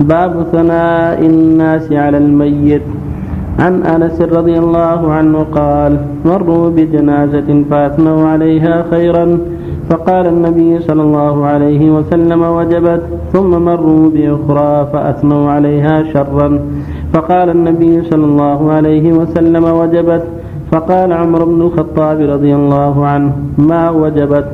باب ثناء الناس على الميت. عن أنس رضي الله عنه قال مروا بجنازة فأثنوا عليها خيرا. فقال النبي صلى الله عليه وسلم وجبت. ثم مروا بأخرى فأثنوا عليها شرا. فقال النبي صلى الله عليه وسلم وجبت. فقال عمر بن الخطاب رضي الله عنه ما وجبت؟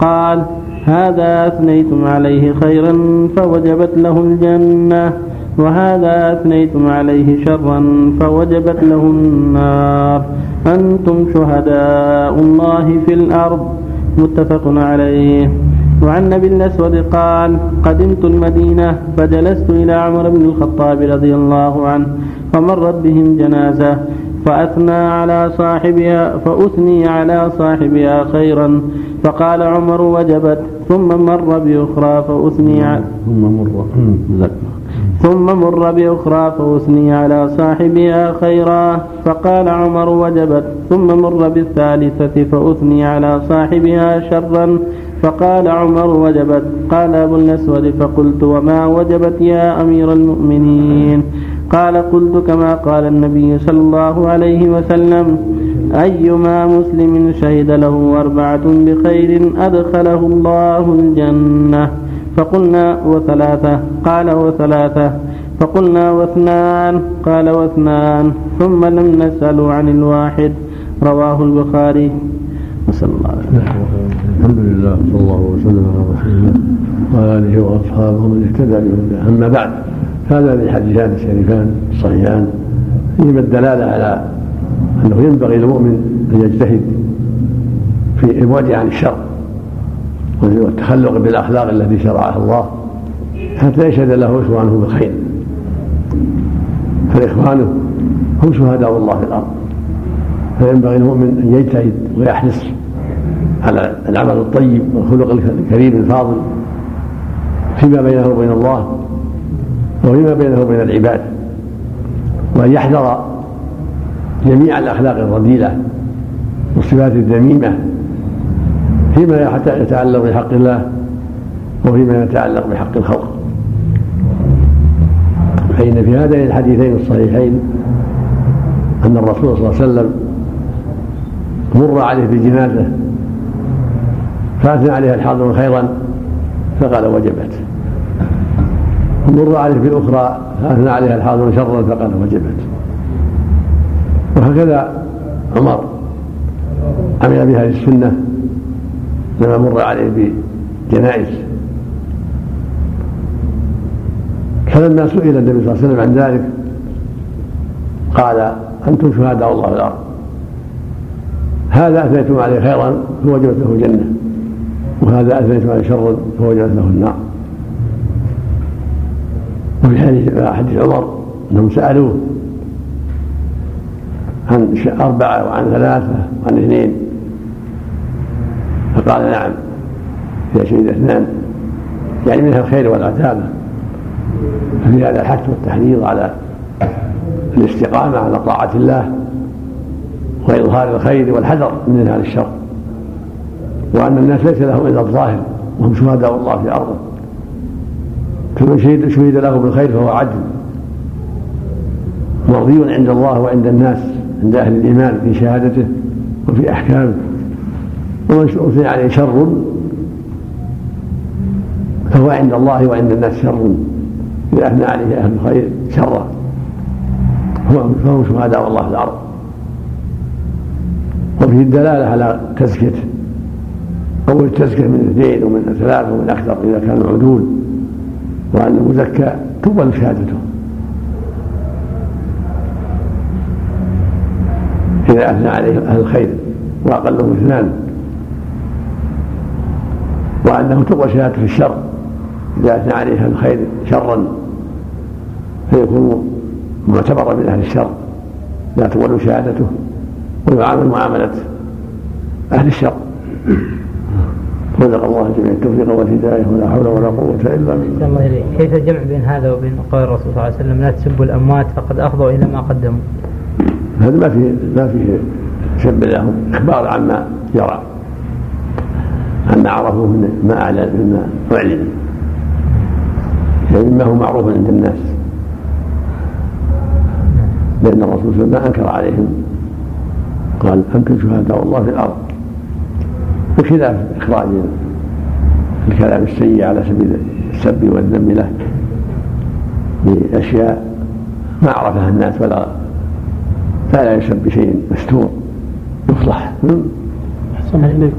قال هذا أثنيتم عليه خيرا فوجبت له الجنة وهذا أثنيتم عليه شرا فوجبت له النار. أنتم شهداء الله في الأرض. متفق عليه. وعن أبي الأسود قال قدمت المدينة فجلست إلى عمر بن الخطاب رضي الله عنه فمرت بهم جنازة. فأثنى على صاحبها فأثني على صاحبها خيرا. فقال عمر وجبت ثم مر بأخرى فأثني ثم مر. ثم مر بأخرى فأثني على صاحبها خيرا. فقال عمر وجبت ثم مر بالثالثة فأثني على صاحبها شرا. فقال عمر وجبت قال أبو الأسود فقلت وما وجبت يا أمير المؤمنين؟ قال قلت كما قال النبي صلى الله عليه وسلم أيما مسلم شهد له أربعة بخير أدخله الله الجنة. فقلنا وثلاثة قال وثلاثة. فقلنا واثنان قال واثنان. ثم لم نسأل عن الواحد. رواه البخاري. نسأل الله العافية الحمد لله صلى الله وسلم على رسول الله وعلى آله وأصحابه ومن اهتدى بهداه. أما بعد هذان الحديثان الشريفان الصحيحان فيهما الدلالة على أنه ينبغي للمؤمن أن يجتهد في البعد عن الشر والتخلق بالأخلاق التي شرعها الله حتى يشهد له إخوانه بالخير. فإخوانه هم شهداء الله في الأرض. فينبغي المؤمن أن يجتهد ويحرص على العمل الطيب والخلق الكريم الفاضل فيما بينه وبين الله. وفيما بينه وبين العباد. وأن يحذر جميع الأخلاق الرذيلة والصفات الذميمة فيما يتعلق بحق الله وفيما يتعلق بحق الخلق. فإن في هذين الحديثين الصحيحين أن الرسول صلى الله عليه وسلم مر عليه بجنازة فأثنى عليها الحاضر خيرا فقال وجبت. مر عليه بأخرى فأثنى عليها الحاضر شرا فقال وجبت وهكذا عمر عمل بهذه السنة لما مر عليه بجنائز. فلما سئل النبي صلى الله عليه وسلم عن ذلك. قال أنتم شهداء الله في الأرض. هذا أثنيتم عليه خيرا فوجبت له الجنة وهذا أثنيتم عليه شرا فوجبت له النار. وفي حديث حديث عمر أنهم سألوه عن أربعة وعن ثلاثة وعن اثنين. فقال نعم إذا شهد اثنان يعني منها الخير والعتابة. ففي هذا الحث والتحريض على الاستقامة على طاعة الله وإظهار الخير والحذر من أهل الشر. وأن الناس ليس لهم إلا الظاهر وهم شهداء الله في أرضه. فمن شهد شهد له بالخير فهو عدل. مرضي عند الله وعند الناس عند أهل الإيمان في شهادته وفي أحكامه. ومن اثني عليه شر فهو عند الله وعند الناس شر. إذا أثنى عليه أهل الخير شرا فهم شهداء الله في الأرض وفيه الدلالة على تزكيته. قول التزكيه من اثنين ومن ثلاثة ومن أكثر إذا كانوا عدول. وأن المزكى تقبل شهادته إذا أثنى عليه أهل الخير وأقلهم اثنان. وأنه تقبل شهادته في الشر. إذا أثنى عليه أهل الخير شرا فيكون معتبرا من أهل الشر. لا تقبل شهادته ويعامل معاملة أهل الشر. رزق الله الجميع التوفيق والهداية ولا حول ولا قوة إلا بالله. الله كيف الجمع بين هذا وبين قول الرسول صلى الله عليه وسلم لا تسبوا الأموات فقد افضوا إلى ما قدموا. هذا ما فيه ما فيه سب لهم إخبار عما جرى عما عرفوا من ما أعلن مما أعلن. يعني مما هو معروف عند الناس. لأن الرسول صلى الله عليه وسلم ما أنكر عليهم. قال أنتم شهداء الله في الأرض. بخلاف إخراج الكلام السيء على سبيل السب والذم له بأشياء ما عرفها الناس ولا فلا يسب بشيء مستور يفضح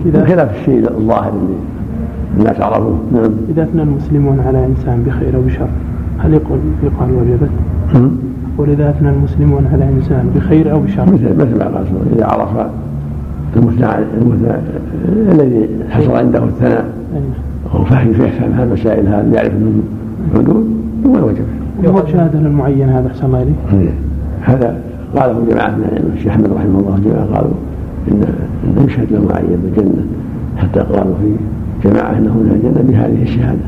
إذا بخلاف الشيء الظاهر اللي الناس عرفوه. نعم. إذا أثنى المسلمون على إنسان بخير أو بشر هل يقول يقال وجبت؟ وإذا أثنى المسلمون على إنسان بخير أو بشر. مثل مثل ما قال إذا عرف المثنى المثنى الذي حصل عنده الثناء. أي. وفهم يفهم هذه المسائل هذه يعرف من الحدود هو الوجب وهو بشهادة المعين هذا أحسن الله إليك. هذا قاله جماعة من العلم الشيخ أحمد رحمه الله جماعة قالوا إن إنه يشهد له معين بالجنة حتى قالوا في جماعة أنه من الجنة بهذه الشهادة.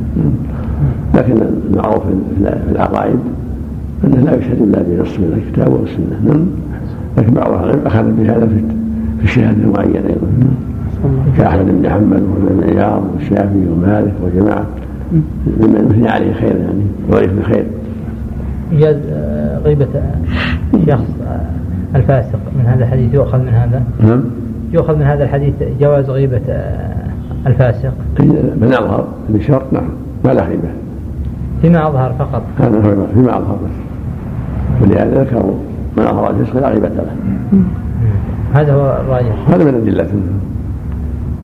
لكن المعروف في العقائد أنه لا يشهد إلا بنص من الكتاب والسنة. نعم. لكن بعض العلم أخذ بهذا في أيضا. أحسن الله كأحمد بن حنبل وابن عياض والشافعي ومالك وجماعة. ممن يثني عليه خير يعني وعرف بخير إيجاز آه، غيبة آه، شخص آه، الفاسق من هذا الحديث يؤخذ من هذا؟ نعم. يؤخذ من هذا الحديث جواز غيبة آه، الفاسق؟ من أظهر بشرط نعم. ما لا غيبة. فيما أظهر فقط. هذا فيما أظهر. بس ولهذا ذكروا من أظهر الفسق لا غيبة له. هذا هو الراجح. هذا من أدلة